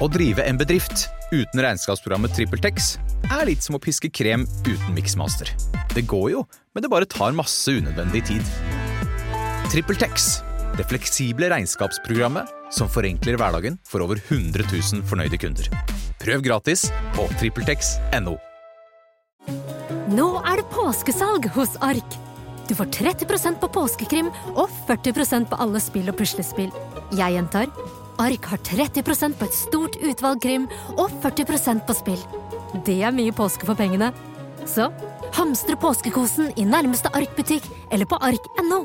Å drive en bedrift uten regnskapsprogrammet TrippelTex er litt som å piske krem uten miksmaster. Det går jo, men det bare tar masse unødvendig tid. TrippelTex, det fleksible regnskapsprogrammet som forenkler hverdagen for over 100 000 fornøyde kunder. Prøv gratis på TrippelTex.no. Nå er det påskesalg hos Ark. Du får 30% på påskekrim og 40% på alle spill og puslespill. Jeg gjentar Ark har 30% på et stort utvalg krim og 40% på spill. Det er mye påske for pengene. Så hamstre påskekosen i nærmeste Ark-butikk eller på ark.no.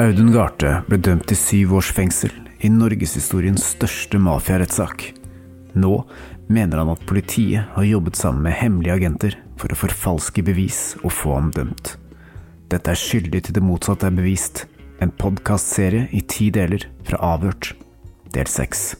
Audun Garthe ble dømt til syv års fengsel i norgeshistoriens største mafiarettssak. Nå mener han at politiet har jobbet sammen med hemmelige agenter for å forfalske bevis og få ham dømt. Dette er skyldig til det motsatte er bevist. En podkastserie i ti deler fra Avhørt, del seks.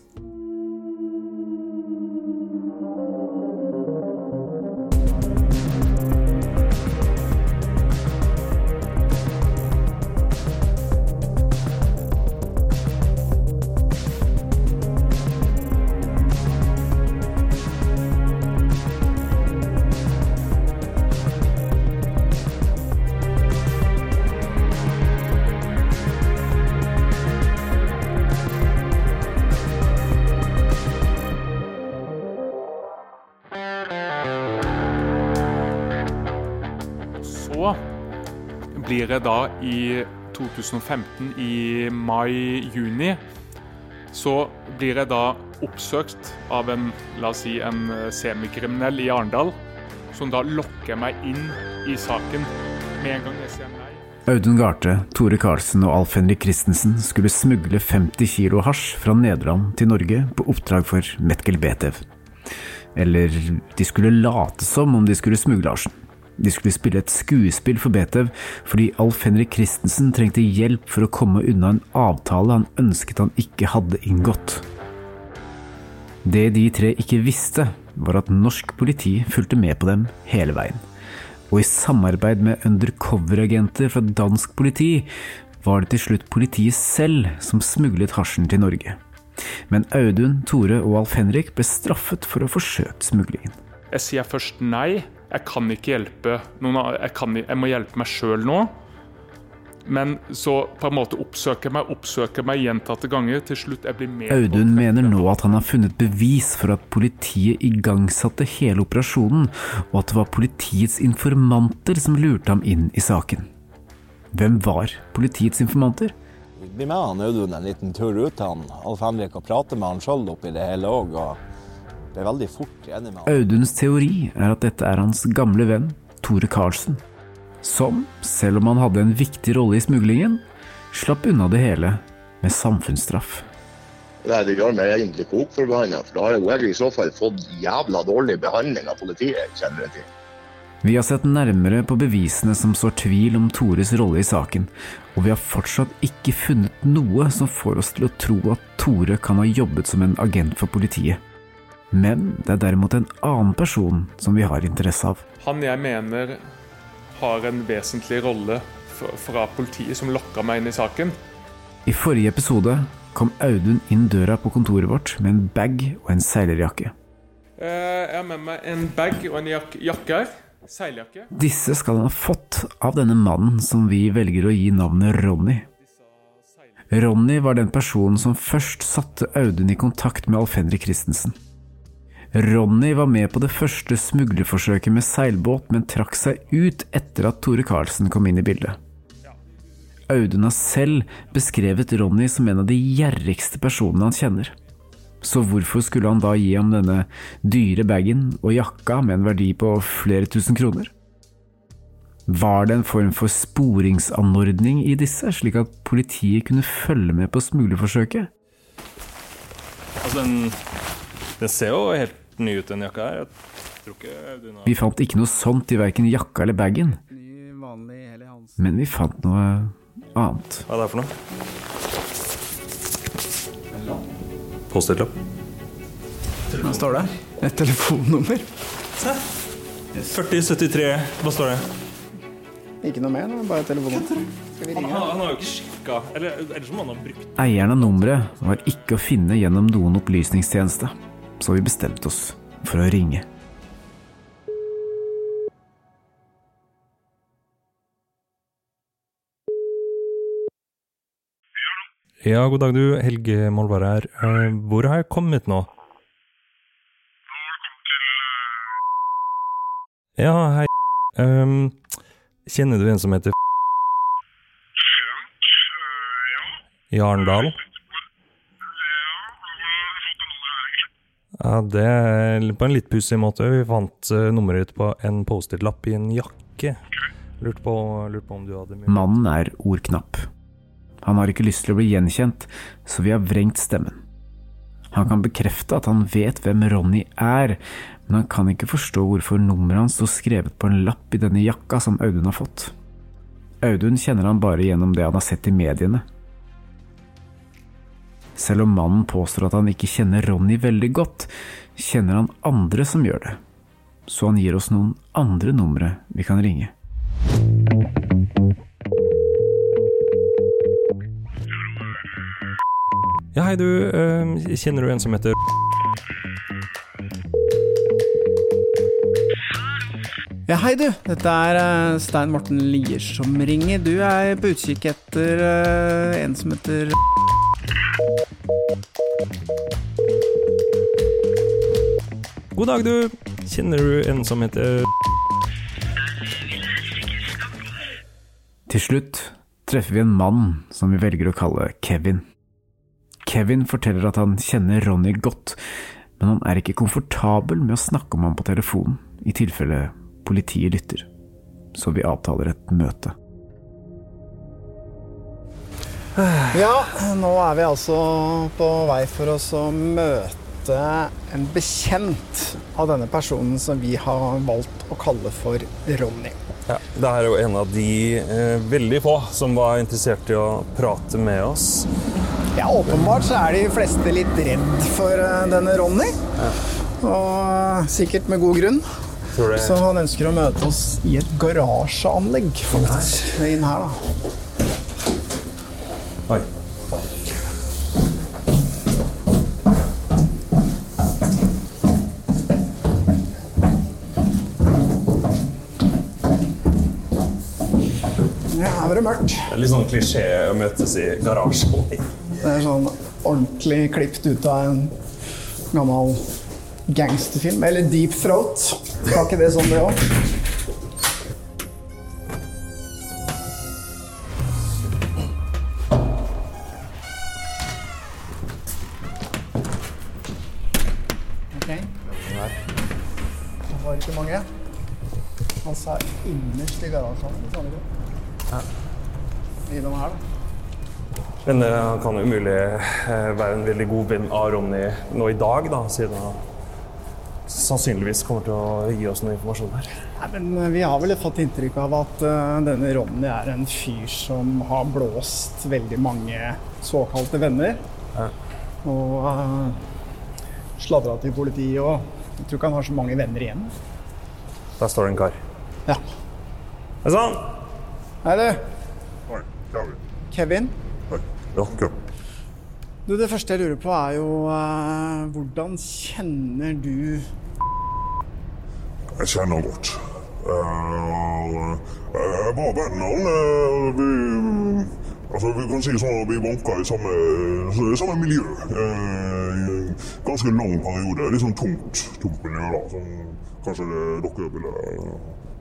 Da i 2015, i mai-juni, så blir jeg da oppsøkt av en, la oss si, en semikriminell i Arendal, som da lokker meg inn i saken. Med en gang jeg sier nei Audun Garthe, Tore Karlsen og Alf Henrik Christensen skulle smugle 50 kilo hasj fra Nederland til Norge på oppdrag for Metkel Betev. Eller de skulle late som om de skulle smugle hasjen. De skulle spille et skuespill for Betev fordi Alf Henrik Christensen trengte hjelp for å komme unna en avtale han ønsket han ikke hadde inngått. Det de tre ikke visste, var at norsk politi fulgte med på dem hele veien. Og i samarbeid med undercover-agenter fra dansk politi var det til slutt politiet selv som smuglet hasjen til Norge. Men Audun, Tore og Alf Henrik ble straffet for å ha forsøkt smuglingen. Jeg sier først nei. Jeg kan ikke hjelpe noen Jeg, kan, jeg må hjelpe meg sjøl nå. Men så på en måte oppsøker jeg meg, oppsøker meg gjentatte ganger. Til slutt jeg blir med Audun mener nå at han har funnet bevis for at politiet igangsatte hele operasjonen, og at det var politiets informanter som lurte ham inn i saken. Hvem var politiets informanter? bli med han Audun en liten tur ut til han, Alf Henrik og prate med han sjøl oppi det hele òg. Og ble veldig fort enig med ham. Auduns teori er at dette er hans gamle venn Tore Karlsen, som, selv om han hadde en viktig rolle i smuglingen, slapp unna det hele med samfunnsstraff. Nei, det gjør meg egentlig kok for da har jo jeg i så fall fått jævla dårlig behandling av politiet. kjenner jeg til. Vi har sett nærmere på bevisene som sår tvil om Tores rolle i saken, og vi har fortsatt ikke funnet noe som får oss til å tro at Tore kan ha jobbet som en agent for politiet. Men det er derimot en annen person som vi har interesse av. Han jeg mener har en vesentlig rolle fra, politiet, som lokka meg inn i saken. I forrige episode kom Audun inn døra på kontoret vårt med en bag og en seilerjakke. Eh, Jeg har med meg en bag og en jak jakke her. Seiljakke. Disse skal han ha fått av denne mannen som vi velger å gi navnet Ronny. Ronny var den personen som først satte Audun i kontakt med Alf Henrik Christensen. Ronny var med på det første smuglerforsøket med seilbåt, men trakk seg ut etter at Tore Karlsen kom inn i bildet. Audun har selv beskrevet Ronny som en av de gjerrigste personene han kjenner. Så hvorfor skulle han da gi ham denne dyre bagen og jakka med en verdi på flere tusen kroner? Var det en form for sporingsanordning i disse, slik at politiet kunne følge med på smuglerforsøket? Altså, den, den ser jo helt ny ut, den jakka her. Jeg tror ikke Audun har Vi fant ikke noe sånt i verken jakka eller bagen, men vi fant noe annet. Hva er det her for noe? Post-it-lapp. Hva står det? Et telefonnummer? Se. 4073. Hva står det? Ikke noe mer, bare et telefonnummer. Han, har- han har jo ikke sjekka Eieren av nummeret var ikke å finne gjennom noen opplysningstjeneste, så vi bestemte oss for å ringe. Ja, god dag du. Helge Molvær her. Eh, hvor har jeg kommet nå? Nå har du kommet til Ja, hei. um, kjenner du en som heter Jarndal? Ja, det er på en litt pussig måte. Vi fant eh, nummeret ditt på en Post-It-lapp i en jakke. Lurt på, lurt på om du hadde mye Mannen er ordknapp. Han har ikke lyst til å bli gjenkjent, så vi har vrengt stemmen. Han kan bekrefte at han vet hvem Ronny er, men han kan ikke forstå hvorfor nummeret hans står skrevet på en lapp i denne jakka som Audun har fått. Audun kjenner han bare gjennom det han har sett i mediene. Selv om mannen påstår at han ikke kjenner Ronny veldig godt, kjenner han andre som gjør det, så han gir oss noen andre numre vi kan ringe. Ja, hei du. eh, kjenner du en som heter Ja, hei du. Dette er eh, Stein Morten Lier som ringer. Du er på utkikk etter eh, en som heter God dag, du. Kjenner du en som heter Til slutt treffer vi en mann som vi velger å kalle Kevin. Kevin forteller at han kjenner Ronny godt, men han er ikke komfortabel med å snakke om ham på telefonen, i tilfelle politiet lytter. Så vi avtaler et møte. Ja, nå er vi altså på vei for oss å møte en bekjent av denne personen som vi har valgt å kalle for Ronny. Ja, det er jo en av de eh, veldig få som var interessert i å prate med oss. Ja, åpenbart så er de fleste litt redd for eh, denne Ronny. Og eh, sikkert med god grunn. Så han ønsker å møte oss i et garasjeanlegg, faktisk. Inn her, da. Oi. Ja, her er det mørkt. Det er litt sånn klisjé å møtes i garasjen. Det er sånn ordentlig klippet ut av en gammel gangsterfilm. Eller Deep Throat. Var ikke det sånn, det òg? Ok. Det var ikke mange. Han sa innerst i garasjen. sa han? Innom her, da. Men uh, han kan jo umulig uh, være en veldig god venn av Ronny nå i dag, da, siden han sannsynligvis kommer til å gi oss noe informasjon her. Nei, men uh, Vi har vel fått inntrykk av at denne Ronny er en fyr som har blåst veldig mange såkalte venner. Ja. Og uh, sladra til politiet og Jeg tror ikke han har så mange venner igjen. Der står det en kar. Ja. Hei sann! Hei, du. Kevin? Ja, Kevin. Du, Det første jeg lurer på, er jo eh, hvordan kjenner du Jeg kjenner godt. Uh, Jeg var venner. med Vi, altså, vi kan si sånn at vi vanka i samme, samme miljø eh, en ganske lang periode. Litt sånn tungt, tungt miljø, da, som kanskje dere ville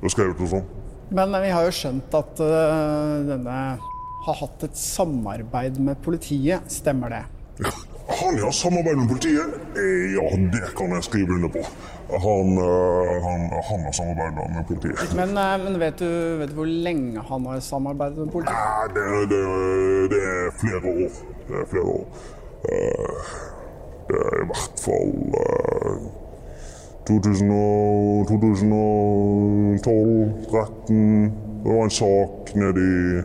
beskrevet det som. Men vi har jo skjønt at uh, denne har hatt et samarbeid med politiet. Stemmer det? Han har samarbeid med politiet. Eh, Ja, det kan jeg skrive under på. Han, eh, han, han har samarbeidet med politiet. Men, eh, men vet, du, vet du hvor lenge han har samarbeidet med politiet? Nei, det, det, det er flere år. Det er flere år. Eh, Det er i hvert fall eh, 2000 og- 2012-13. Det var en sak nedi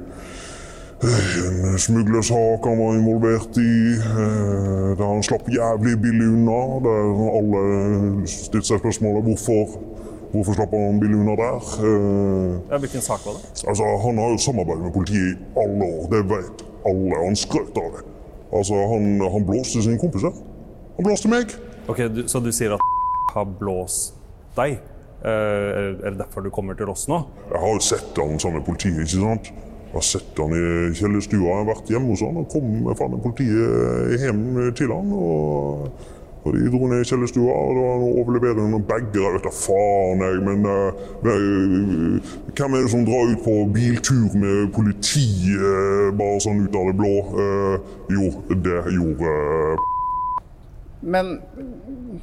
en smuglersak han var involvert i, eh, der han slapp jævlig billig unna. Der alle stilte seg spørsmålet hvorfor, hvorfor slapp han billig unna der. Eh, Ja, hvilken sak var det? Altså, Han har jo samarbeidet med politiet i alle år, det vet alle. Han skrøt av det. Altså, Han, han blåste sine kompiser. Han blåste meg. Ok, du, Så du sier at har blåst deg? Eh, er er det derfor du kommer til oss nå? Jeg har jo sett han sammen med politiet. ikke sant? Jeg har sett han i kjellerstua. Har vært hjemme hos han og kom med faen politiet hjem til han. Og, og de dro ned i kjellerstua, og da overleverer de noen bager. Vet da faen, jeg. Men eh, hvem er det som drar ut på biltur med politiet eh, bare sånn ut av det blå? Eh, jo, det gjorde Men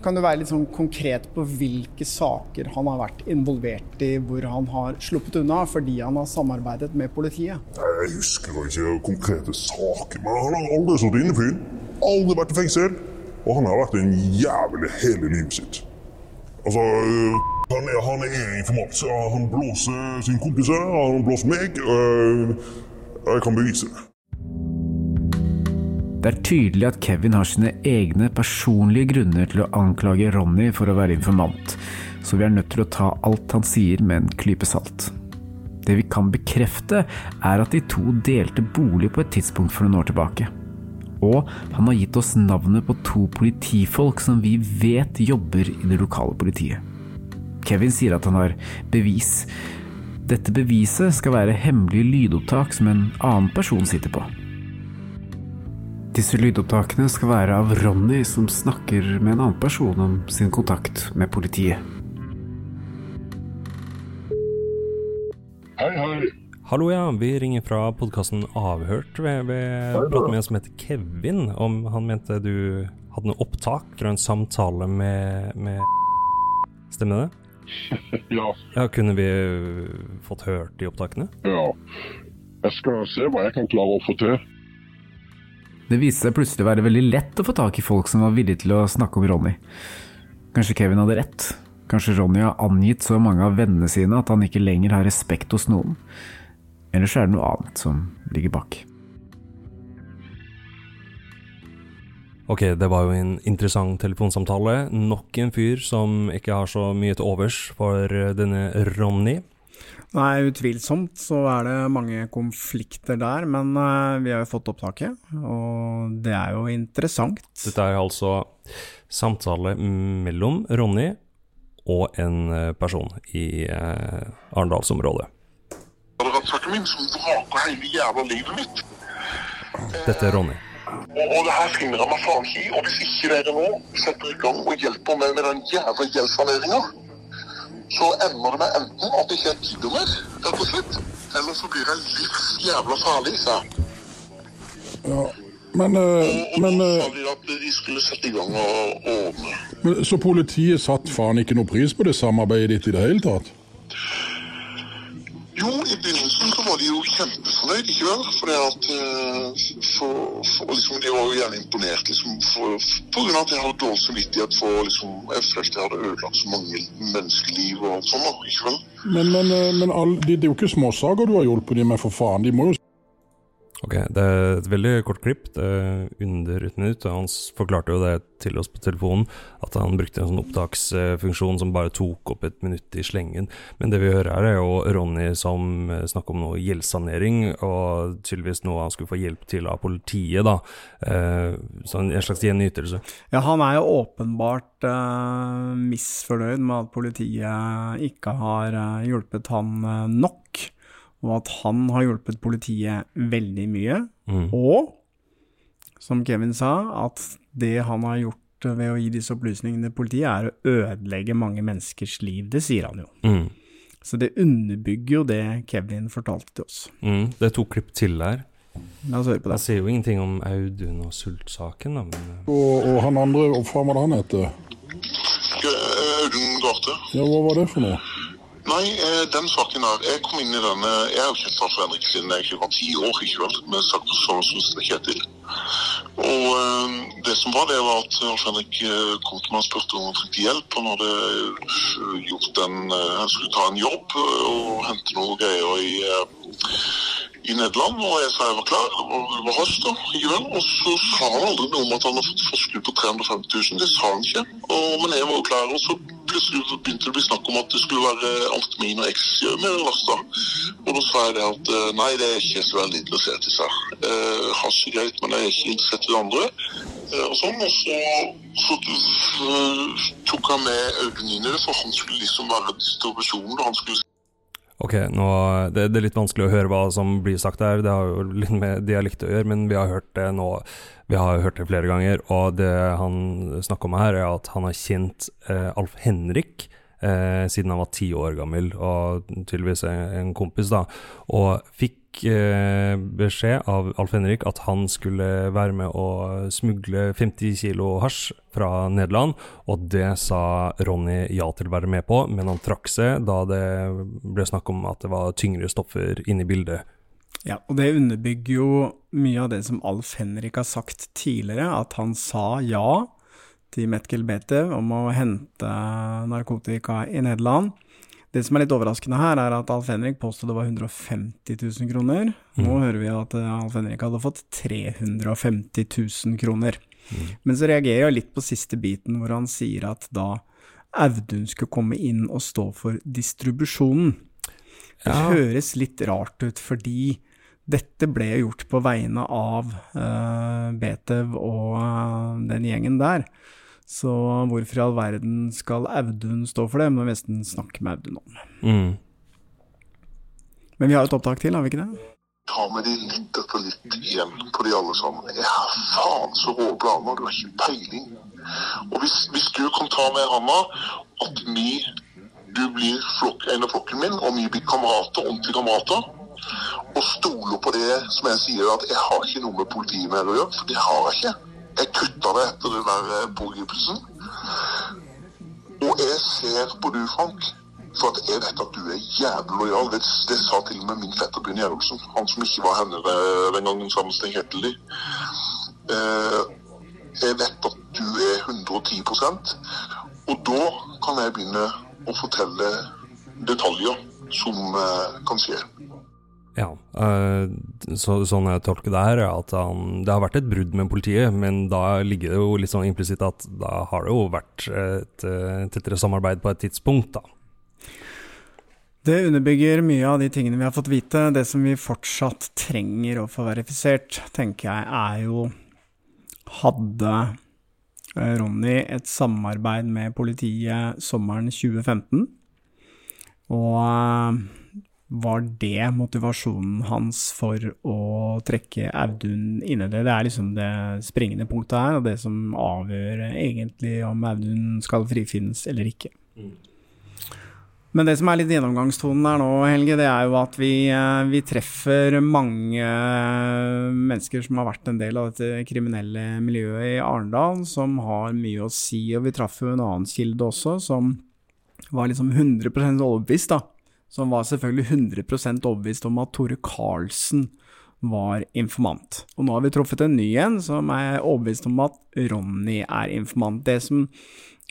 kan du være litt sånn konkret på hvilke saker han har vært involvert i hvor han har sluppet unna fordi han har samarbeidet med politiet? Jeg husker ikke konkrete saker, men han har aldri sittet inne for. Aldri vært i fengsel. Og han har vært en jævlig hele livet sitt. Altså, øh, han er, han er informant. Han blåser sin kompis, han blåser meg. øh, Jeg kan bevise det. Det er tydelig at Kevin har sine egne personlige grunner til å anklage Ronny for å være informant, så vi er nødt til å ta alt han sier med en klype salt. Det vi kan bekrefte, er at de to delte bolig på et tidspunkt for noen år tilbake. Og han har gitt oss navnet på to politifolk som vi vet jobber i det lokale politiet. Kevin sier at han har bevis. Dette beviset skal være hemmelige lydopptak som en annen person sitter på. Disse lydopptakene skal være av Ronny som snakker med en annen person om sin kontakt med politiet. Hei, hei. Hallo, ja. Vi ringer fra podkasten Avhørt. Vi, vi prater med en som heter Kevin. Om han mente du hadde noe opptak fra en samtale med, med Stemmer det? Ja. Ja, Kunne vi fått hørt de opptakene? Ja. Jeg skal se hva jeg kan klare å få til. Det viste seg plutselig å være veldig lett å få tak i folk som var villige til å snakke om Ronny. Kanskje Kevin hadde rett? Kanskje Ronny har angitt så mange av vennene sine at han ikke lenger har respekt hos noen? Ellers er det noe annet som ligger bak. Ok, det var jo en interessant telefonsamtale. Nok en fyr som ikke har så mye til overs for denne Ronny. Nei, utvilsomt så er det mange konflikter der, men eh, vi har jo fått opptaket, og det er jo interessant. Dette er altså samtale mellom Ronny og en eh, person i eh, Arendalsområdet. Rattsaken min som vraker hele jævla livet mitt. Dette er Ronny. Og, og det her finner jeg meg faen ikke i. Og hvis ikke dere nå setter i gang og hjelper meg med den jævla gjeldssaneringa, så ender det med enten at det ikke er mer, rett og slett, eller så blir det livs jævla farlig, sa. Ja, men, eh, men, eh, sa de at de skulle sette i gang og ordne. men Så politiet satt faen ikke noe pris på det samarbeidet ditt i det hele tatt? Jo, i begynnelsen så var de jo kjempefornøyd, ikke vel? Fordi at eh, for, for, liksom, De var jo gjerne imponert liksom, for, på grunn av at jeg hadde dårlig samvittighet for liksom, jeg jeg hadde ødelagt så mange menneskeliv og sånn. ikke vel? Men, men, eh, men all, det, det er jo ikke småsaker du har hjulpet dem med, for faen. De må jo Ok, det er et veldig kort klipp, det er under et minutt. og Han forklarte jo det til oss på telefonen, at han brukte en sånn opptaksfunksjon som bare tok opp et minutt i slengen. Men det vi hører her, er jo Ronny som eh, snakker om noe gjeldssanering, og tydeligvis noe han skulle få hjelp til av politiet, da. Eh, Så en slags gjenytelse. Ja, han er jo åpenbart eh, misfornøyd med at politiet ikke har hjulpet han nok, og at han har hjulpet politiet veldig mye. Mm. Og, som Kevin sa, at det han har gjort ved å gi disse opplysningene til politiet, er å ødelegge mange menneskers liv. Det sier han jo. Mm. Så det underbygger jo det Kevin fortalte til oss. Mm, det er to klipp til der. La oss høre på det. Han sier jo ingenting om Audun og sultsaken, da, men Og, og han andre, hva var det han het? Audun Garthe. Ja, hva var det for noe? Nei, eh, den saken her Jeg kom inn i denne Jeg har jo kjent Alf Henrik siden jeg ikke var ti år, ikke vel, med saker som er Kjetil. Og eh, det som var, det var at Henrik eh, kom til meg og spurte om han trengte hjelp. Han hadde gjort en Han skulle ta en jobb og hente noen greier i i Nederland, og jeg sa jeg var klar, og det var høst da, ikke vel? Og så sa han aldri noe om at han hadde fått forskudd på 350 000, det sa han ikke. Og, men jeg var jo klar, og så plutselig begynte det å bli snakk om at det skulle være amfetamin og ecstasy med den lasta. Og da sa jeg det at eh, nei, det er ikke så veldig interessert i, seg. Eh, hasj er greit, men jeg er ikke interessert i det andre. Eh, og sånn, og så, så tok han med Audun inn i det, for han skulle liksom være distribusjonen, og han skulle Ok, nå, det, det er litt vanskelig å høre hva som blir sagt her, det har jo litt med dialekt å gjøre, men vi har hørt det nå, vi har hørt det flere ganger, og det han snakker om her er at han har kjent eh, Alf Henrik eh, siden han var ti år gammel, og tydeligvis en, en kompis da, og fikk eh, beskjed av Alf Henrik at han skulle være med å smugle 50 kilo hasj fra Nederland, og det sa Ronny ja til å være med på, men han trakk seg da det ble snakk om at det var tyngre stoffer inne i bildet. Ja, og det underbygger jo mye av det som Alf Henrik har sagt tidligere, at han sa ja til Metkel Betev om å hente narkotika i Nederland. Det som er litt overraskende her, er at Alf Henrik påstod det var 150 000 kroner. Nå hører vi at eh, Alf Henrik hadde fått 350 000 kroner. Men så reagerer jeg litt på siste biten, hvor han sier at da Audun skulle komme inn og stå for distribusjonen. Det Ja. høres litt rart ut, fordi dette ble gjort på vegne av uh, Betev og uh, den gjengen der. Så hvorfor i all verden skal Audun stå for det? Må nesten snakke med Audun om. Mm. Men vi har et opptak til, har vi ikke det? ta med de litt etter litt igjen på de alle sammen. Jeg har faen så rå planer, du har ikke peiling. Og hvis, hvis du kan ta med handa at vi, du blir flok, en av flokken min, og vi blir kamerater, ordentlige kamerater, og stoler på det som jeg sier, at jeg har ikke noe med politiet mer å gjøre, for det har jeg ikke. Jeg kutta det etter den der eh, pågripelsen. Og jeg ser på du, Frank, for at jeg vet at du er jævlig lojal. Det, det sa til og med min fetter Bjørn Gjerulsen, han som ikke var henne eh, den gangen sammen med Kjetil. Eh, jeg vet at du er 110% og da kan jeg begynne å fortelle detaljer som eh, kan skje. Ja, eh, så, sånn jeg tolker det her, er at han, det har vært et brudd med politiet, men da ligger det jo litt sånn implisitt at da har det jo vært et eh, tettere samarbeid på et tidspunkt, da. Det underbygger mye av de tingene vi har fått vite. Det som vi fortsatt trenger å få verifisert, tenker jeg er jo Hadde eh, Ronny et samarbeid med politiet sommeren 2015? Og var det motivasjonen hans for å trekke Audun inn i det? Det er liksom det springende punktet her, og det som avgjør egentlig om Audun skal frifinnes eller ikke. Men det som er litt gjennomgangstonen her nå, Helge, det er jo at vi, eh, vi treffer mange mennesker som har vært en del av dette kriminelle miljøet i Arendal, som har mye å si. Og vi traff jo en annen kilde også, som var liksom 100% overbevist, da. Som var selvfølgelig 100% overbevist om at Tore Karlsen var informant. Og nå har vi truffet en ny en som er overbevist om at Ronny er informant. Det som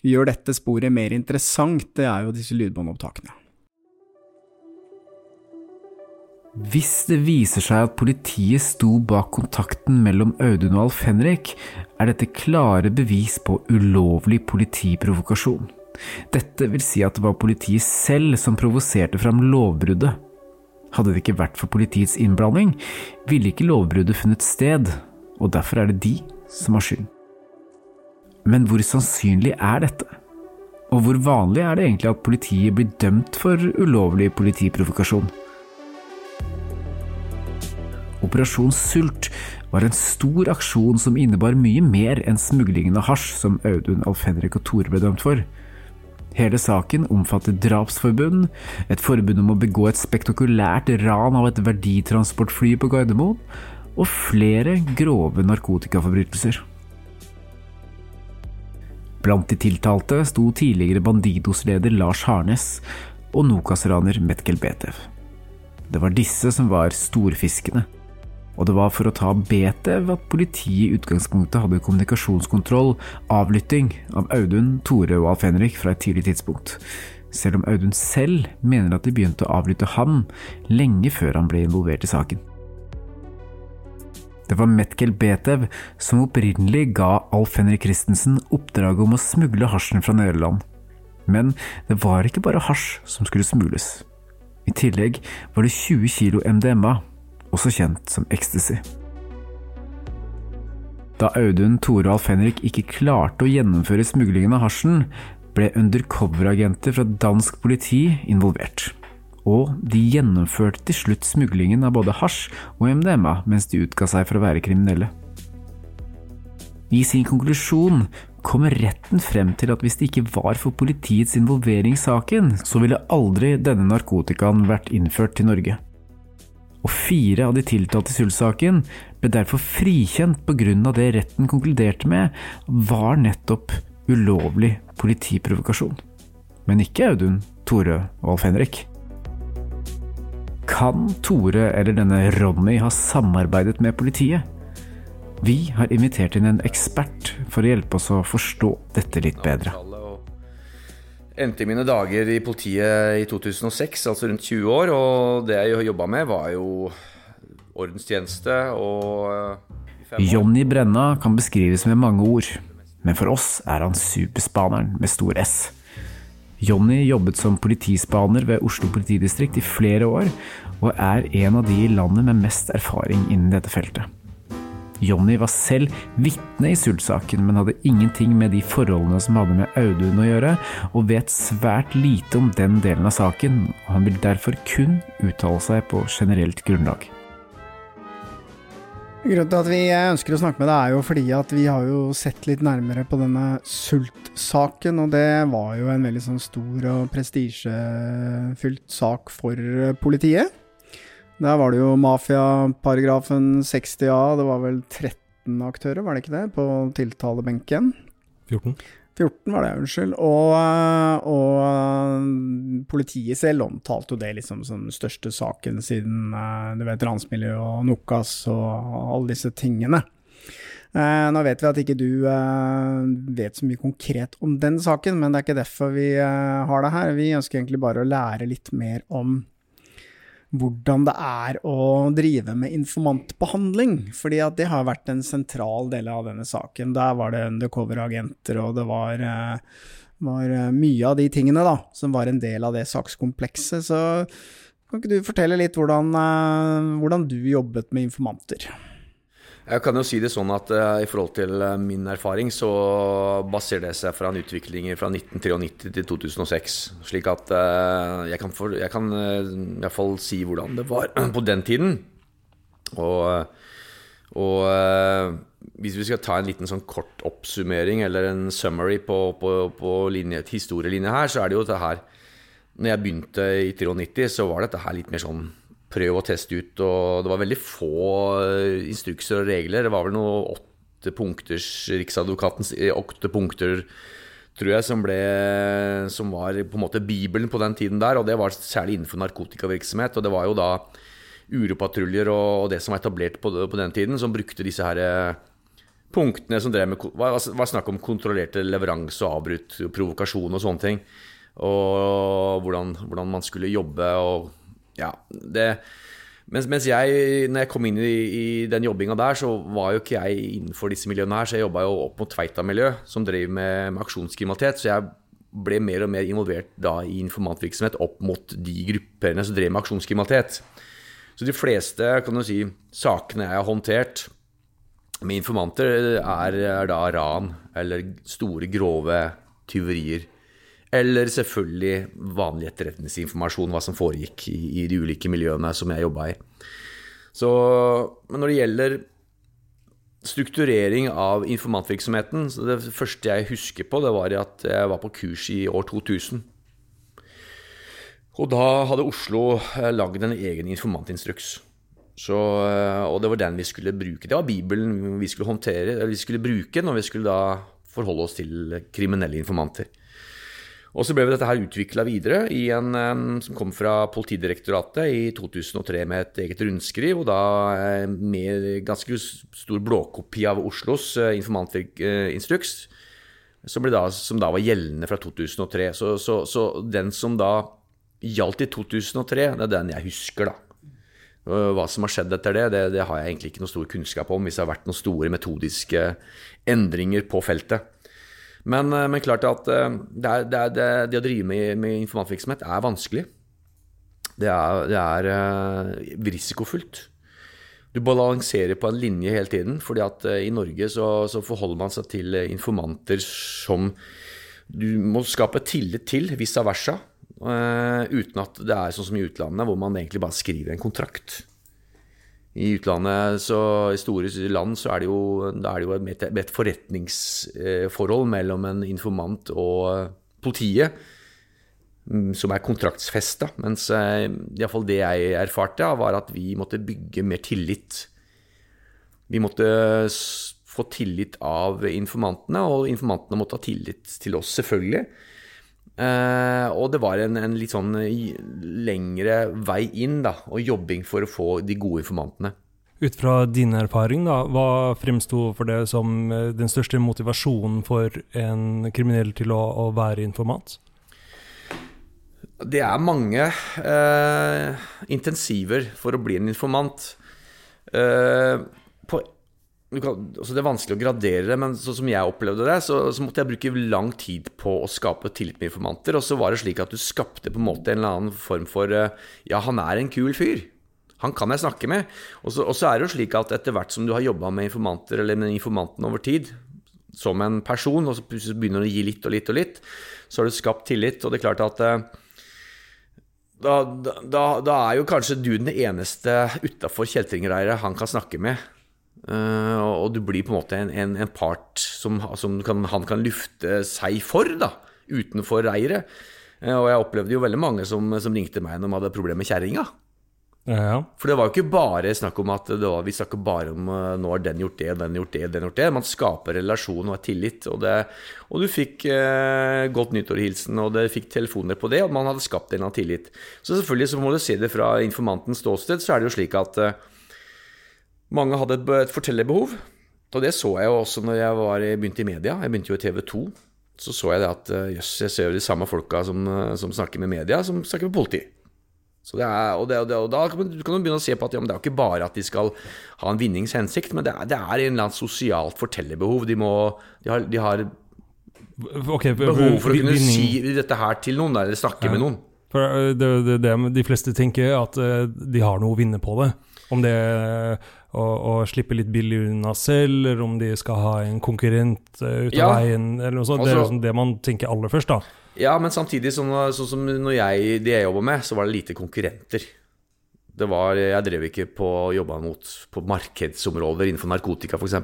gjør dette sporet mer interessant, det er jo disse lydbåndopptakene. Hvis det viser seg at politiet sto bak kontakten mellom Audun og Alf Henrik, er dette klare bevis på ulovlig politiprovokasjon. Dette vil si at det var politiet selv som provoserte fram lovbruddet. Hadde det ikke vært for politiets innblanding, ville ikke lovbruddet funnet sted, og derfor er det de som har skyld. Men hvor sannsynlig er dette? Og hvor vanlig er det egentlig at politiet blir dømt for ulovlig politiprovokasjon? Operasjon Sult var en stor aksjon som innebar mye mer enn smuglingen av hasj som Audun, Alf Henrik og Tore ble dømt for. Hele saken omfatter drapsforbund, et forbund om å begå et spektakulært ran av et verditransportfly på Gardermoen, og flere grove narkotikaforbrytelser. Blant de tiltalte sto tidligere Bandidos-leder Lars Harnes og Nokas-raner Metkel Betev. Det var disse som var storfiskene, og det var for å ta Betev at politiet i utgangspunktet hadde kommunikasjonskontroll, avlytting, av Audun, Tore og Alf Henrik fra et tidlig tidspunkt, selv om Audun selv mener at de begynte å avlytte ham lenge før han ble involvert i saken. Det var Metkel Betev som opprinnelig ga Alf Henrik Christensen oppdraget om å smugle hasjen fra Nederland. Men det var ikke bare hasj som skulle smules. I tillegg var det 20 kilo MDMA, også kjent som ecstasy. Da Audun, Tore og Alf Henrik ikke klarte å gjennomføre smuglingen av hasjen, ble undercover-agenter fra dansk politi involvert og de gjennomførte til slutt smuglingen av både hasj og MDMA mens de utga seg for å være kriminelle. I sin konklusjon kommer retten frem til at hvis det ikke var for politiets involvering i saken, så ville aldri denne narkotikaen vært innført til Norge. Og fire av de tiltalte i Sult-saken ble derfor frikjent av det retten konkluderte med var nettopp ulovlig politiprovokasjon. Men ikke Audun, Tore og Alf Henrik. Kan Tore eller denne Ronny ha samarbeidet med politiet? Vi har invitert inn en ekspert for å hjelpe oss å forstå dette litt bedre. Endte mine dager i politiet i 2006, altså rundt 20 år, og det jeg jobba med, var jo ordenstjeneste og Jonny Brenna kan beskrives med mange ord, men for oss er han superspaneren med stor S. Jonny jobbet som politispaner ved Oslo politidistrikt i flere år, og er en av de i landet med mest erfaring innen dette feltet. Jonny var selv vitne i Sult-saken, men hadde ingenting med de forholdene som hadde med Audun å gjøre, og vet svært lite om den delen av saken, han vil derfor kun uttale seg på generelt grunnlag. Grunnen til at vi ønsker å snakke med deg, er jo fordi at vi har jo sett litt nærmere på denne Sult-saken, og det var jo en veldig sånn stor og prestisjefylt sak for politiet. Der var det jo mafiaparagrafen 60A, det var vel 13 aktører, var det ikke det, på tiltalebenken? 14. 14 var det, unnskyld. Og, og politiet selv omtalte jo det liksom som den største saken siden du vet, ransmiljø og Nokas og alle disse tingene. Nå vet vi at ikke du vet så mye konkret om den saken, men det er ikke derfor vi har det her. Vi ønsker egentlig bare å lære litt mer om hvordan det er å drive med informantbehandling. fordi at det har vært en sentral del av denne saken. Der var det undercover-agenter, og det var, var, mye av de tingene da, som var en del av det sakskomplekset. Så kan ikke du fortelle litt hvordan, hvordan du jobbet med informanter? Jeg kan jo si det sånn at uh, i forhold til uh, min erfaring, så baserer det seg fra en utvikling fra 1993 til 2006. Slik at uh, jeg kan, for, jeg kan i hvert fall si hvordan det var på den tiden. Og, og hvis vi skal ta en liten sånn kort oppsummering eller en summary på, på, på linje, historielinje her, så er det jo det her Når jeg begynte i 93, så var dette her litt mer sånn prøv å teste ut. Og det var veldig få eh, instrukser og regler. Det var vel noe åtte punkters Riksadvokatens eh, åtte punkter, tror jeg, som, ble, som var på en måte Bibelen på den tiden der. Og det var særlig innenfor narkotikavirksomhet. Og det var jo da uropatruljer og, det som var etablert på, den tiden, som brukte disse her eh, punktene som drev med var, var snakk om kontrollerte leveranse og avbrutt, provokasjon og sånne ting. Og hvordan, hvordan man skulle jobbe og ja, det mens, mens, jeg, når jeg kom inn i, i den jobbinga der, så var jo ikke jeg innenfor disse miljøene her. Så jeg jobba jo opp mot Tveita-miljø, som drev med, med, aksjonskriminalitet. Så jeg ble mer og mer involvert da i informantvirksomhet opp mot de gruppene som drev med aksjonskriminalitet. Så de fleste kan du si, sakene jeg har håndtert med informanter, er, er da ran eller store, grove tyverier eller selvfølgelig vanlig etterretningsinformasjon, hva som foregikk i, de ulike miljøene som jeg jobba i. Så, men når det gjelder strukturering av informantvirksomheten så Det første jeg husker på, det var at jeg var på kurs i år 2000. Og da hadde Oslo eh, lagd en egen informantinstruks. Så, eh, og det var den vi skulle bruke. Det var Bibelen vi skulle håndtere, vi skulle bruke når vi skulle da forholde oss til kriminelle informanter. Og så ble dette her utvikla videre i en som kom fra Politidirektoratet i 2003 med et eget rundskriv, og da eh, med ganske stor blåkopi av Oslos uh, informantinstruks, som, ble da, som da var gjeldende fra 2003. Så, så, så den som da gjaldt i 2003, det er den jeg husker, da. Hva som har skjedd etter det, det, det, har jeg egentlig ikke noe stor kunnskap om, hvis det har vært noen store metodiske endringer på feltet. Men, eh, men klart at eh, det, er, det, er, det, å drive med, med informantvirksomhet er vanskelig. Det er, det er uh, risikofullt. Du balanserer på en linje hele tiden, fordi at i Norge så, så, forholder man seg til informanter som du må skape tillit til, vice versa. Uten at det er sånn som i utlandet, hvor man egentlig bare skriver en kontrakt. I utlandet, så i store land, så er det jo, er jo et, et forretningsforhold mellom en informant og politiet mm, som er kontraktsfesta. Mens eh, iallfall det jeg erfarte, var at vi måtte bygge mer tillit. Vi måtte få tillit av informantene, og informantene måtte ha tillit til oss, selvfølgelig. Uh, og det var en, en, litt sånn lengre vei inn, da, og jobbing for å få de gode informantene. Ut fra din erfaring, da, hva fremsto for deg som eh, den største motivasjonen for en kriminell til å, å være informant? Det er mange uh, intensiver for å bli en informant. Uh, på kan, altså det er vanskelig å gradere det, men sånn som jeg opplevde det, så, så, måtte jeg bruke lang tid på å skape tillit med informanter. Og så var det slik at du skapte på en måte en eller annen form for eh, Ja, han er en kul fyr. Han kan jeg snakke med. Og så, er det jo slik at etter hvert som du har jobba med informanter, eller med informanten over tid, som en person, og så plutselig begynner du å gi litt og litt og litt, så har du skapt tillit. Og det er klart at eh, da, da, da er jo kanskje du den eneste utafor kjeltringreiret han kan snakke med. Uh, og du blir på en måte en, en, en part som, som kan, han kan lufte seg for, da, utenfor reiret. Uh, og jeg opplevde jo veldig mange som, som ringte meg når de hadde problemer med kjerringa. Ja. For det var jo ikke bare snakk om at var, vi snakker bare om uh, nå har den gjort det, den gjort det, den gjort det. Man skaper relasjon og tillit. Og, det, og du fikk godt nyttår-hilsen, og det fikk telefoner på det, og man hadde skapt en eller annen tillit. Så selvfølgelig så må du se det fra informantens ståsted, så er det jo slik at mange hadde et, et fortellerbehov. Og det så jeg jo også når jeg var, begynte i media. Jeg begynte jo i TV 2. Så så jeg det at eh, jøss, jeg ser jo de samme folka som, eh, som, snakker med media, som snakker med politi. Så det er, og, det, og, det, og da kan du begynne å se på at ja, det er jo ikke bare at de skal ha en vinningshensikt, men det er, det er en eller annen sosialt fortellerbehov. De, må, de har, de har okay, behov for å kunne vinning. si dette her til noen, eller snakke ja. med noen. For det, det, det, de fleste tenker at de har noe å vinne på det. Om det å, å, slippe litt billig unna selv, eller om de skal ha en konkurrent uh, ut av ja. veien, eller noe sånt. Også, det er liksom det man tenker aller først, da. Ja, men samtidig, sånn, sånn som når jeg, de jeg jobba med, så var det lite konkurrenter. Det var, jeg drev ikke på jobba mot på markedsområder innenfor narkotika f.eks.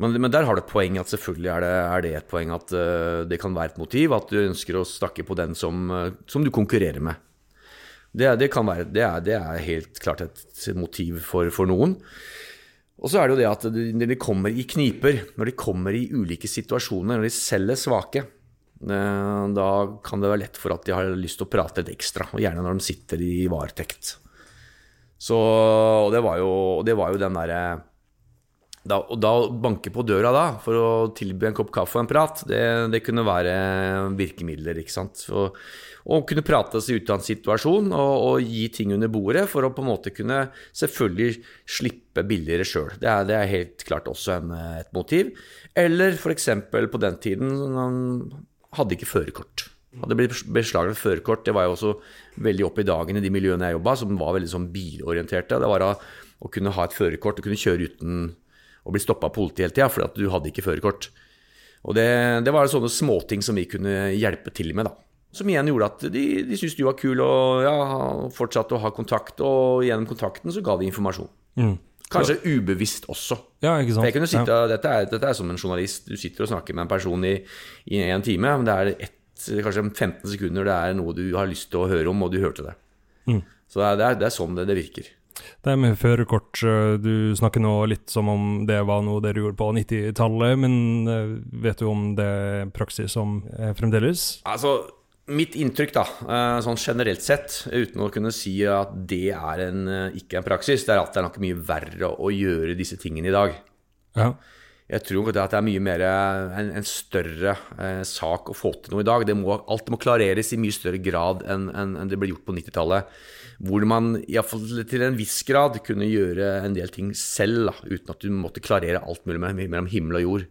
Men, men der har du et poeng at selvfølgelig er det, er det et poeng at uh, det kan være et motiv at du ønsker å snakke på den som, uh, som du konkurrerer med. Det, det, være, det, er, det, er, helt klart et motiv for, for noen. Og så er det jo det at når de kommer i kniper, når de kommer i ulike situasjoner, når de selv er svake, eh, da kan det være lett for at de har lyst til å prate litt ekstra, og gjerne når de sitter i varetekt. Så og det var jo, det var jo den derre da, og da banke på døra da, for å tilby en kopp kaffe og en prat, det, det kunne være virkemidler, ikke sant. Og, og kunne prate seg ut av en situasjon og, og, gi ting under bordet for å på en måte kunne selvfølgelig slippe billigere sjøl. Det, det, er helt klart også en, et motiv. Eller f.eks. på den tiden han hadde ikke førerkort. Hadde blitt beslaglagt førerkort. Det var jo også veldig opp i dagen i de miljøene jeg jobba, som var veldig sånn bilorienterte. Det var å, å kunne ha et førerkort og kunne kjøre uten å bli stoppa av politiet hele tida fordi at du hadde ikke førerkort. Og det, det var sånne småting som vi kunne hjelpe til med, da. Som igjen gjorde at de, de syntes du var kul og ja, fortsatte å ha kontakt. Og gjennom kontakten så ga de informasjon. Mm. Kanskje ubevisst også. Ja, ikke sant? For jeg kunne sitte, ja. dette, er, dette, er, som en journalist. Du sitter og snakker med en person i, i en time. Men det er ett, kanskje 15 sekunder det er noe du har lyst til å høre om, og du hørte det. Mm. Så det er, det er, sånn det, det virker. Det med førerkort, eh, du snakker nå litt som om det var noe dere gjorde på 90-tallet, men eh, vet du om det er praksis som er fremdeles? Altså, mitt inntrykk, da, eh, sånn generelt sett, uten å kunne si at det er en, ikke er en praksis, det er at det er nok mye verre å gjøre disse tingene i dag. Ja. Jeg tror at det er mye mer en, en større eh, sak å få til noe i dag. Det må, alt må klareres i mye større grad enn en, en det ble gjort på 90-tallet. Hvor man iallfall til en viss grad kunne gjøre en del ting selv, da, uten at du måtte klarere alt mulig mellom mellom himmel og jord.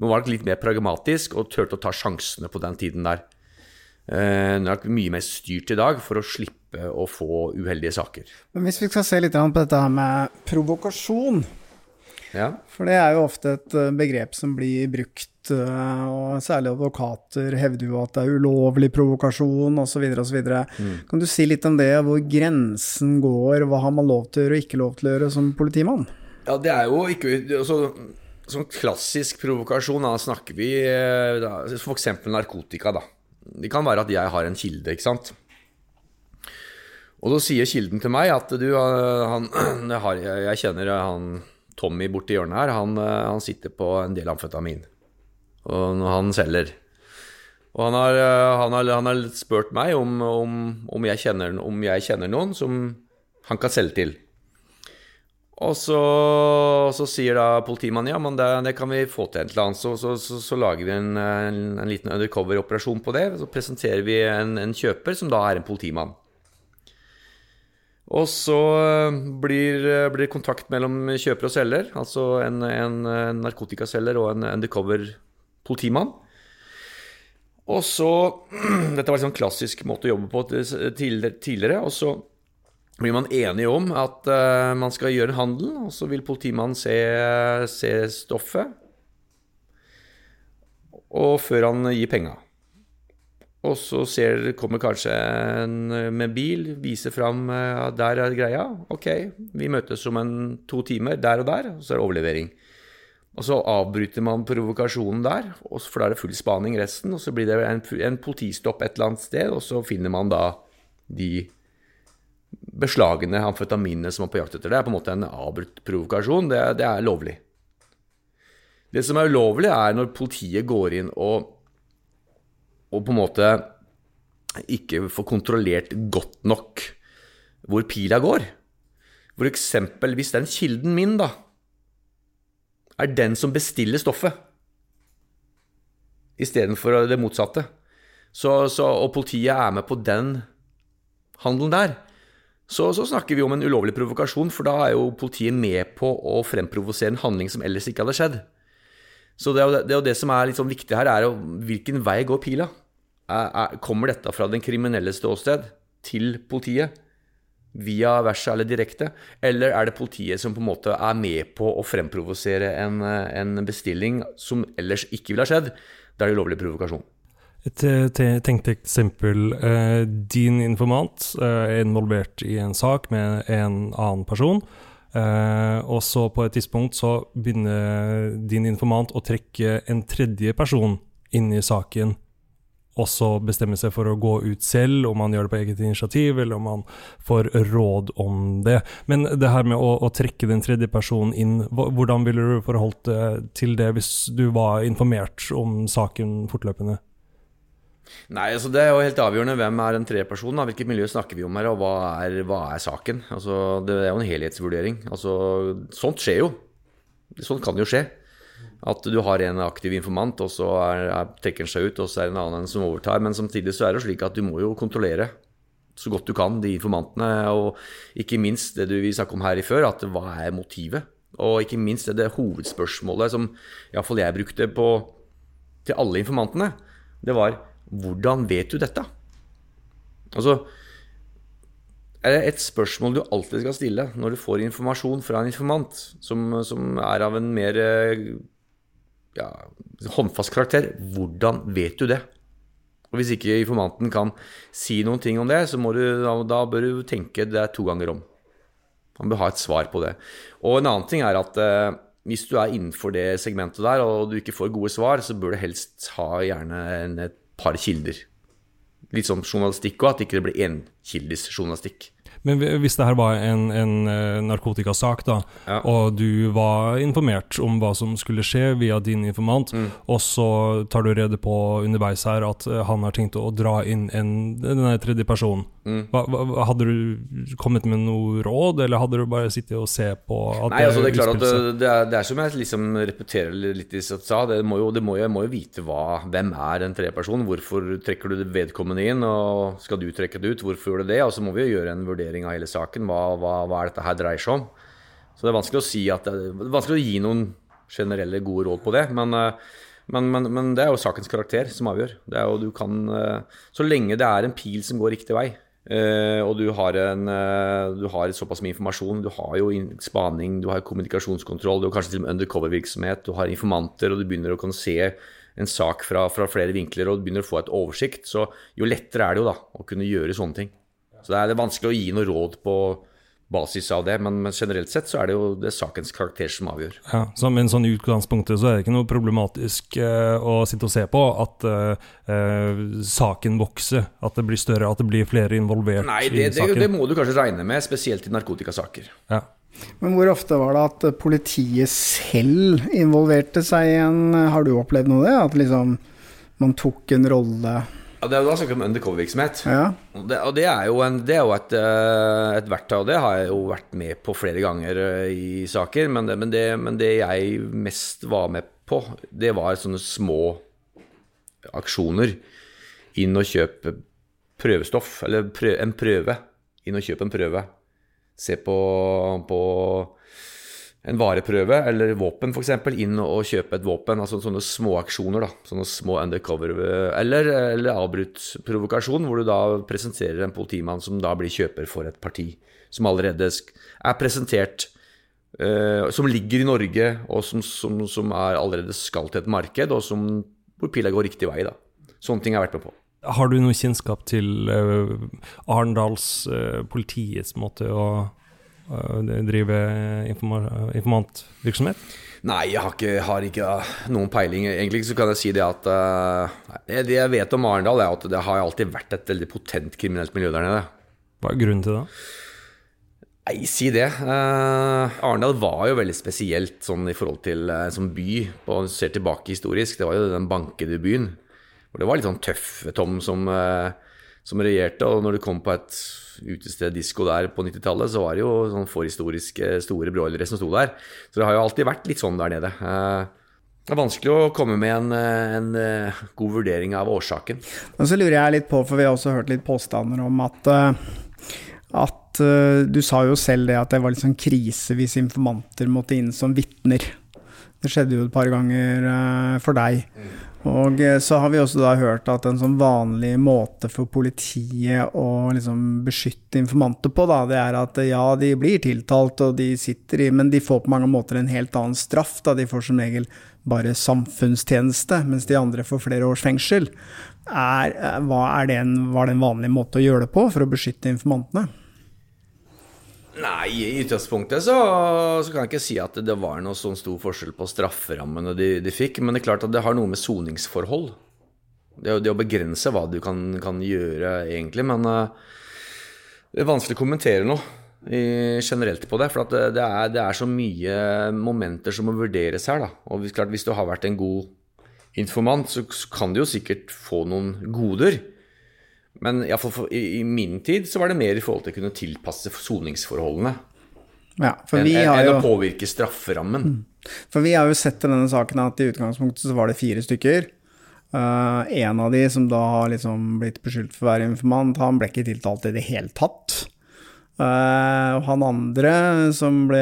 Man var nok litt mer pragmatisk og turte å ta sjansene på den tiden der. Eh, Det er nok mye mer styrt i dag for å slippe å få uheldige saker. Men hvis vi skal se litt på dette med provokasjon, Ja. for det er jo ofte et eh, begrep som blir brukt, eh, og særlig advokater hevder jo at det er ulovlig provokasjon osv. osv. Mm. Kan du si litt om det, hvor grensen går, hva har man lov til å gjøre og ikke lov til å gjøre som politimann? Ja, det er jo ikke altså, Sånn klassisk provokasjon, da snakker vi eh, da, f.eks. narkotika, da. Det kan være at jeg har en kilde, ikke sant. Og så sier kilden til meg at du, han, jeg, har, jeg kjenner han Tommy borti hjørnet her, han, eh, han sitter på en del amfetamin. Og når han selger. Og han har, eh, han har, han har spurt meg om, om, om, jeg kjenner, om jeg kjenner noen som han kan selge til. Og så, så sier da politimannen ja, men det, det kan vi få til et eller annet. Så, så, så, så lager vi en, en, en liten undercover-operasjon på det. Så presenterer vi en, en kjøper som da er en politimann. Og så eh, blir, det kontakt mellom kjøper og selger, altså en, en, en narkotikaselger og en undercover politimann. Og så Dette var en sånn klassisk måte å jobbe på tidligere. og så blir man enige om at eh, man skal gjøre en handel, og så vil politimannen se, se stoffet og før han gir penga. Og så ser, kommer kanskje en med bil, viser fram eh, at der er greia. Ok, vi møtes om en to timer der og der, og så er det overlevering. Og så avbryter man provokasjonen der, for da er det full spaning resten. Og så blir det en, en politistopp et eller annet sted, og så finner man da de beslagene, amfetaminene som er på jakt etter. Det er på en måte en avbrutt provokasjon. Det, det er lovlig. Det som er ulovlig, er når politiet går inn og, og på en måte ikke får kontrollert godt nok hvor pila går. For eksempel hvis den kilden min, da, er den som bestiller stoffet, istedenfor det motsatte, så, så, og politiet er med på den handelen der, så, så snakker vi om en ulovlig provokasjon, for da er jo politiet med på å fremprovosere en handling som ellers ikke hadde skjedd. Så det det, det som er litt sånn viktig her, er jo hvilken vei går pila? Er, er, kommer dette fra den kriminelle ståsted til politiet? Via verset eller direkte? Eller er det politiet som på en måte er med på å fremprovosere en, en bestilling som ellers ikke ville ha skjedd? Da er det ulovlig provokasjon. Et tenkte tenkt eksempel. Eh, din informant eh, er involvert i en sak med en annen person. Eh, og så på et tidspunkt så begynner din informant å trekke en tredje person inn i saken. Og så bestemme seg for å gå ut selv, om man gjør det på eget initiativ, eller om man får råd om det. Men det her med å, å trekke den tredje personen inn, hvordan ville du forholdt deg til det hvis du var informert om saken fortløpende? Nei, altså Det er jo helt avgjørende hvem er den tredje personen. da. Hvilket miljø snakker vi om her, og hva er, hva er saken? Altså, Det er jo en helhetsvurdering. Altså, Sånt skjer jo. Sånt kan jo skje. At du har en aktiv informant, og så er, er, trekker han seg ut, og så er det en annen som overtar. Men samtidig så er det slik at du må jo kontrollere så godt du kan de informantene. Og ikke minst det du vi snakket om her i før, at hva er motivet? Og ikke minst det, det hovedspørsmålet som iallfall jeg brukte på, til alle informantene. Det var hvordan vet du dette? Altså er det et spørsmål du alltid skal stille når du får informasjon fra en informant som, som er av en mer eh, ja, håndfast karakter. Hvordan vet du det? Og Hvis ikke informanten kan si noen ting om det, så du, da, bør du tenke det to ganger om. Man bør ha et svar på det. Og en annen ting er at eh, hvis du er innenfor det segmentet der, og du ikke får gode svar, så bør du helst ha gjerne et par kilder. Litt som journalistikk òg, at ikke det blir enkildes journalistikk. Men hvis det her var en, en eh, narkotikasak, da, og du var informert om hva som skulle skje via din informant, Mm. og så tar du rede på underveis her at eh, han har tenkt å dra inn en, denne tredje personen, Mm. hva, hva, hadde du kommet med noe råd, eller hadde du bare sittet og se på Nei, altså det er klart at det, det, er, det er som jeg liksom repeterer litt i sa, det må jo, det må jo, jeg må jo vite hva, hvem er den tredje personen, hvorfor trekker du vedkommende inn, og skal du trekke det ut, hvorfor gjør du det, og så må vi jo gjøre en vurdering av hele saken, hva, hva, hva er dette her dreier seg om. Så det er vanskelig å si at, er vanskelig å gi noen generelle gode råd på det, men, eh, men, men, men det er jo sakens karakter som avgjør. Det er jo, du kan, eh, så lenge det er en pil som går riktig vei, Eh, og du har, en, eh, du har såpass mye informasjon. Du har jo spaning, du har kommunikasjonskontroll, du har kanskje til og med undercover-virksomhet, du har informanter, og du begynner å kunne se en sak fra, fra flere vinkler og du begynner å få et oversikt. Så jo lettere er det jo da å kunne gjøre sånne ting. Så det er det er vanskelig å gi noe råd på basis av det, men, men generelt sett så er det jo det er sakens karakter som avgjør. Ja, så Men sånn i utgangspunktet så er det ikke noe problematisk eh, å sitte og se på at eh, eh, saken vokser, at det blir større, at det blir flere involvert Nei, i det, det, saken. det må du kanskje regne med, spesielt i narkotikasaker. Ja. Men hvor ofte var det at politiet selv involverte seg i en Har du opplevd noe av det? At liksom man tok en rolle Ja, det er jo da snakk om undercover-virksomhet. Ja. Og, det, og det er jo, en, det er jo et, eh, et verktøy, og det har jeg jo vært med på flere ganger eh, i saker. Men det, men, det, men det jeg mest var med på, det var sånne små aksjoner. Inn og kjøpe prøvestoff, eller prøve, en prøve. Inn og kjøpe en prøve. Se på, på en vareprøve eller våpen f.eks. inn og kjøpe et våpen. altså Sånne små aksjoner. da, sånne små undercover Eller, eller avbrutt provokasjon, hvor du da presenterer en politimann som da blir kjøper for et parti. Som allerede er presentert uh, Som ligger i Norge, og som, som, som er allerede skal til et marked, og som, hvor pila går riktig vei. da. Sånne ting har jeg vært med på. Har du noe kjennskap til uh, Arendals uh, politiets måte å eh, drive informa informantvirksomhet? Nei, jeg har ikke, har ikke noen peiling. Egentlig så kan jeg si det at eh, det, jeg vet om Arendal, er at det har alltid vært et veldig potent kriminelt miljø der nede. Hva er grunnen til det? Nei, si det. Eh, Arendal var jo veldig spesielt sånn i forhold til eh, som by. Og ser tilbake historisk, det var jo den bankede byen. Hvor det var litt sånn tøffe Tom som, eh, som regjerte. Og når du kom på et utested disko der på 90-tallet, så var det jo sånn forhistoriske store broilere som sto der. Så det har jo alltid vært litt sånn der nede. Eh, det er vanskelig å komme med en, eh, en eh, god vurdering av årsaken. Men så lurer jeg litt på, for vi har også hørt litt påstander om at, at Du sa jo selv det at det var litt sånn krise hvis informanter måtte inn som vitner. Det skjedde jo et par ganger for deg. Og eh, så har vi også da hørt at en sånn vanlig måte for politiet å liksom beskytte informanter på, da, det er at eh, ja, de blir tiltalt og de sitter i, men de får på mange måter en helt annen straff. da De får som regel bare samfunnstjeneste, mens de andre får flere års fengsel. Er, eh, er det en, var det en vanlig måte å gjøre det på for å beskytte informantene? Nei, i utgangspunktet så, så kan jeg ikke si at det var noe sånn stor forskjell på strafferammene de, de fikk. Men det er klart at det har noe med soningsforhold. Det, det å begrense hva du kan, kan gjøre, egentlig. Men uh, det er vanskelig å kommentere noe generelt på det. For det, er, det er så mye momenter som må vurderes her. Da. Og klart, hvis du har vært en god informant, så kan du jo sikkert få noen goder. Men i, hvert fall for, i, i min tid så var det mer i forhold til å kunne tilpasse soningsforholdene. Ja, enn enn jo, å påvirke strafferammen. For vi har jo sett i denne saken at i utgangspunktet så var det fire stykker. Uh, en av de som da har liksom blitt beskyldt for å være informant, han ble ikke tiltalt i det hele tatt. Eh, og han andre som ble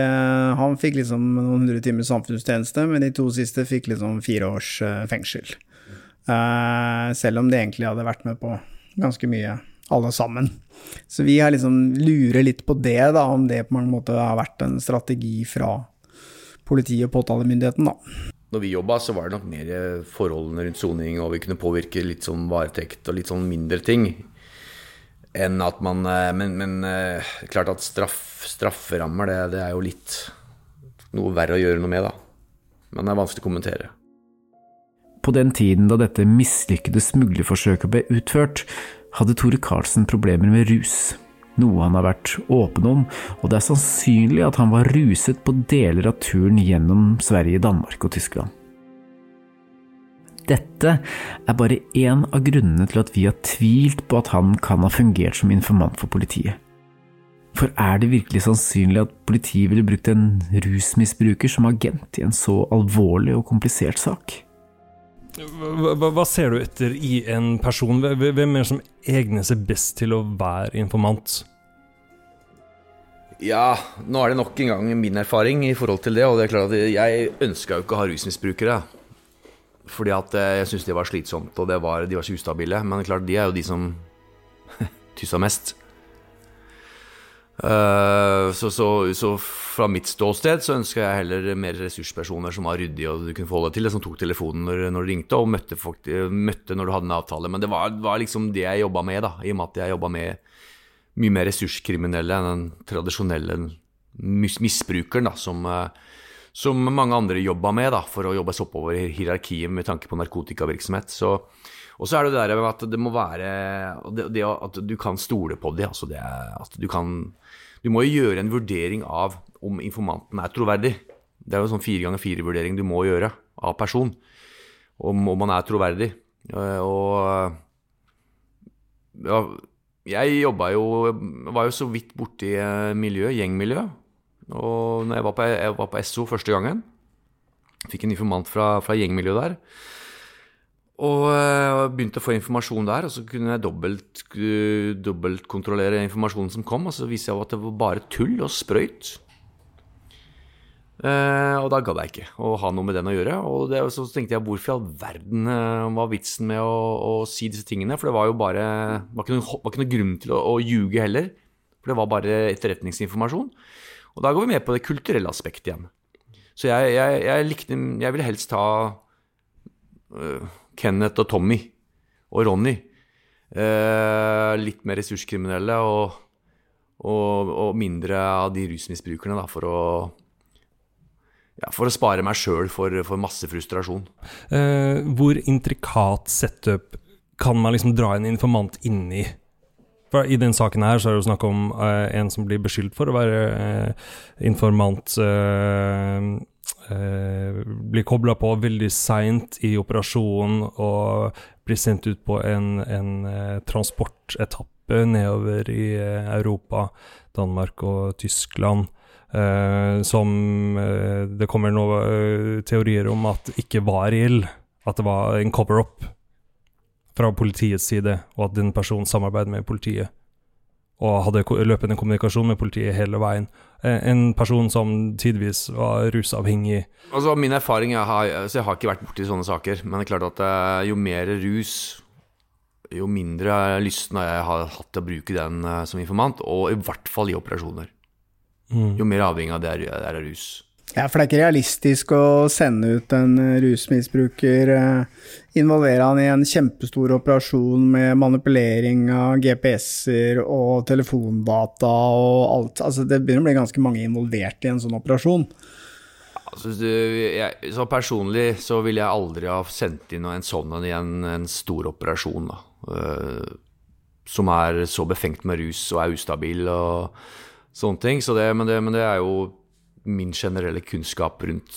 Han fikk liksom noen hundre timer samfunnstjeneste, men de to siste fikk liksom fire års uh, fengsel. Selv om de egentlig hadde vært med på ganske mye, alle sammen. Så vi har liksom lurer litt på det, da, om det på mange måter har vært en strategi fra politiet og påtalemyndigheten, da. Når vi jobba, så var det nok mer forholdene rundt soning, og vi kunne påvirke litt sånn varetekt og litt sånn mindre ting. Enn at man eh, Men, men eh, klart at straff, strafferammer, det, det er jo litt noe verre å gjøre noe med, da. Men det er vanskelig å kommentere. På den tiden da dette mislykkede smuglerforsøket ble utført, hadde Tore Karlsen problemer med rus. noe han har vært åpen om, og det er sannsynlig at han var ruset på deler av turen gjennom Sverige, Danmark og Tyskland. Dette er bare én av grunnene til at vi har tvilt på at han kan ha fungert som informant for politiet. For er det virkelig sannsynlig at politiet ville brukt en rusmisbruker som agent i en så alvorlig og komplisert sak? Hva, hva, ser du etter i en person? Hvem er det som egner seg best til å være informant? Ja, nå er det nok en gang min erfaring i forhold til det. Og det er klart at jeg ønska jo ikke å ha rusmisbrukere. Fordi at eh, jeg syntes det var slitsomt, og var, de var så ustabile. Men det er klart, de er jo de som tyssa mest. Eh, så, så, så fra mitt ståsted så ønska jeg heller mer ressurspersoner som var ryddige og du kunne forholde deg til, som tok telefonen når, når du ringte, og møtte, folk, møtte når du hadde en avtale. Men det var, var liksom det jeg jobba med, da, i og med at jeg jobba med mye mer ressurskriminelle enn den tradisjonelle mis misbrukeren, da, som, eh, som mange andre jobba med, da, for å jobbe seg oppover i hierarkiet med tanke på narkotikavirksomhet. Så, og så er det det der med at det må være det, det At du kan stole på dem. Altså det, at du kan Du må jo gjøre en vurdering av om informanten er troverdig. Det er jo sånn fire ganger fire-vurdering du må gjøre av person. Om, om man er troverdig. Og ja, jeg jobba jo Var jo så vidt borti miljøet, gjengmiljø. Og når jeg var på, jeg var på SO første gangen, fikk en informant fra, fra gjengmiljøet der. Og uh, begynte å få informasjon der, og så kunne jeg dobbelt, uh, dobbeltkontrollere informasjonen som kom, og så viste jeg at det var bare tull og sprøyt. Uh, og da gadd jeg ikke å ha noe med den å gjøre. Og det, så tenkte jeg hvorfor i all verden var vitsen med å, å, si disse tingene? For det var jo bare var ikke noen, var ikke noe grunn til å, å ljuge heller. For det var bare etterretningsinformasjon. Og da går vi med på det kulturelle aspektet igjen. Så jeg, jeg, jeg likte Jeg ville helst ta Kenneth og Tommy og Ronny. Eh, litt mer ressurskriminelle og, og, og, mindre av de rusmisbrukerne, da, for å ja, for å spare meg sjøl for, for, masse frustrasjon. Eh, hvor intrikat setup kan man liksom dra en informant inn i? For I den saken her så er det jo snakk om eh, en som blir beskyldt for å være eh, informant eh, blir kobla på veldig seint i operasjonen og blir sendt ut på en, en eh, transportetappe nedover i eh, Europa, Danmark og Tyskland. Eh, som eh, det kommer noen eh, teorier om at ikke var reell. At det var en cover-up fra politiets side, og at den personen samarbeider med politiet og hadde løpende kommunikasjon med politiet hele veien. Eh, en person som tidvis var rusavhengig. Altså Min erfaring jeg har, så jeg har ikke vært borti sånne saker, men det er klart at eh, jo mer rus, jo mindre lysten har jeg hatt til å bruke den eh, som informant, og i hvert fall i operasjoner. Mm. Jo mer avhengig av det er, er rus. Ja, for det er ikke realistisk å sende ut en rusmisbruker, involvere han i en kjempestor operasjon med manipulering av GPS-er og telefondata og alt. Altså, det begynner å bli ganske mange involvert i en sånn operasjon. Altså, jeg, så personlig så ville jeg aldri ha sendt inn en sånn i en, en stor operasjon, da. Uh, som er så befengt med rus og er ustabil og sånne ting. Så det, men, det, men det er jo min generelle kunnskap rundt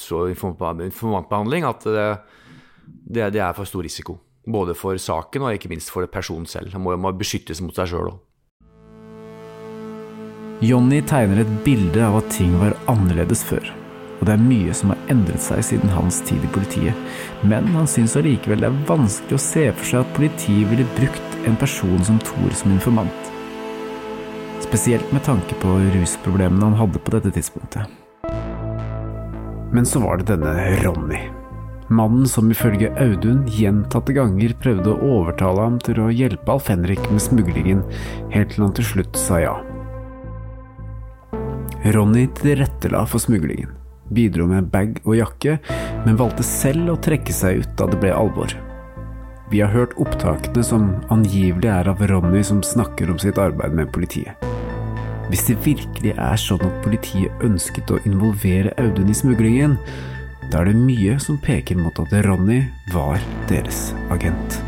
informantbehandling at det, det, det, er for stor risiko. Både for saken og ikke minst for personen selv. Han må, må beskyttes mot seg sjøl òg. Jonny tegner et bilde av at ting var annerledes før. Og det er mye som har endret seg siden hans tid i politiet. Men han syns allikevel det er vanskelig å se for seg at politiet ville brukt en person som Thor som informant. Spesielt med tanke på rusproblemene han hadde på dette tidspunktet. Men så var det denne Ronny. Mannen som ifølge Audun gjentatte ganger prøvde å overtale ham til å hjelpe Alf Henrik med smuglingen, helt til han til slutt sa ja. Ronny tilrettela for smuglingen, bidro med bag og jakke, men valgte selv å trekke seg ut da det ble alvor. Vi har hørt opptakene som angivelig er av Ronny som snakker om sitt arbeid med politiet. Hvis det virkelig er sånn at politiet ønsket å involvere Audun i smuglingen, da er det mye som peker mot at Ronny var deres agent.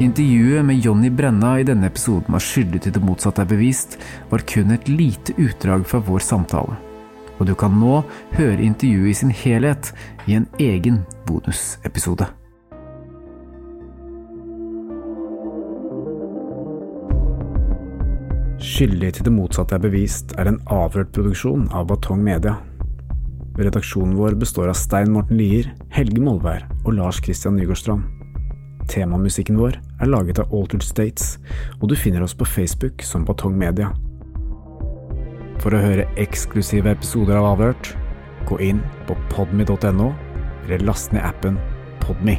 Intervjuet med Jonny Brenna i denne episoden av Skyldig til det motsatte er bevist, var kun et lite utdrag fra vår samtale. Og du kan nå høre intervjuet i sin helhet i en egen bonusepisode. Skyldig til det motsatte er bevist er en avhørt produksjon av Batong Media. Redaksjonen vår består av Stein Morten Lier, Helge Molvær og Lars Christian Nygårdstrand. Temamusikken vår er laget av Altered States, og du finner oss på Facebook som Batong Media. For å høre eksklusive episoder av Avhørt, gå inn på podmy.no, eller last ned appen Podme.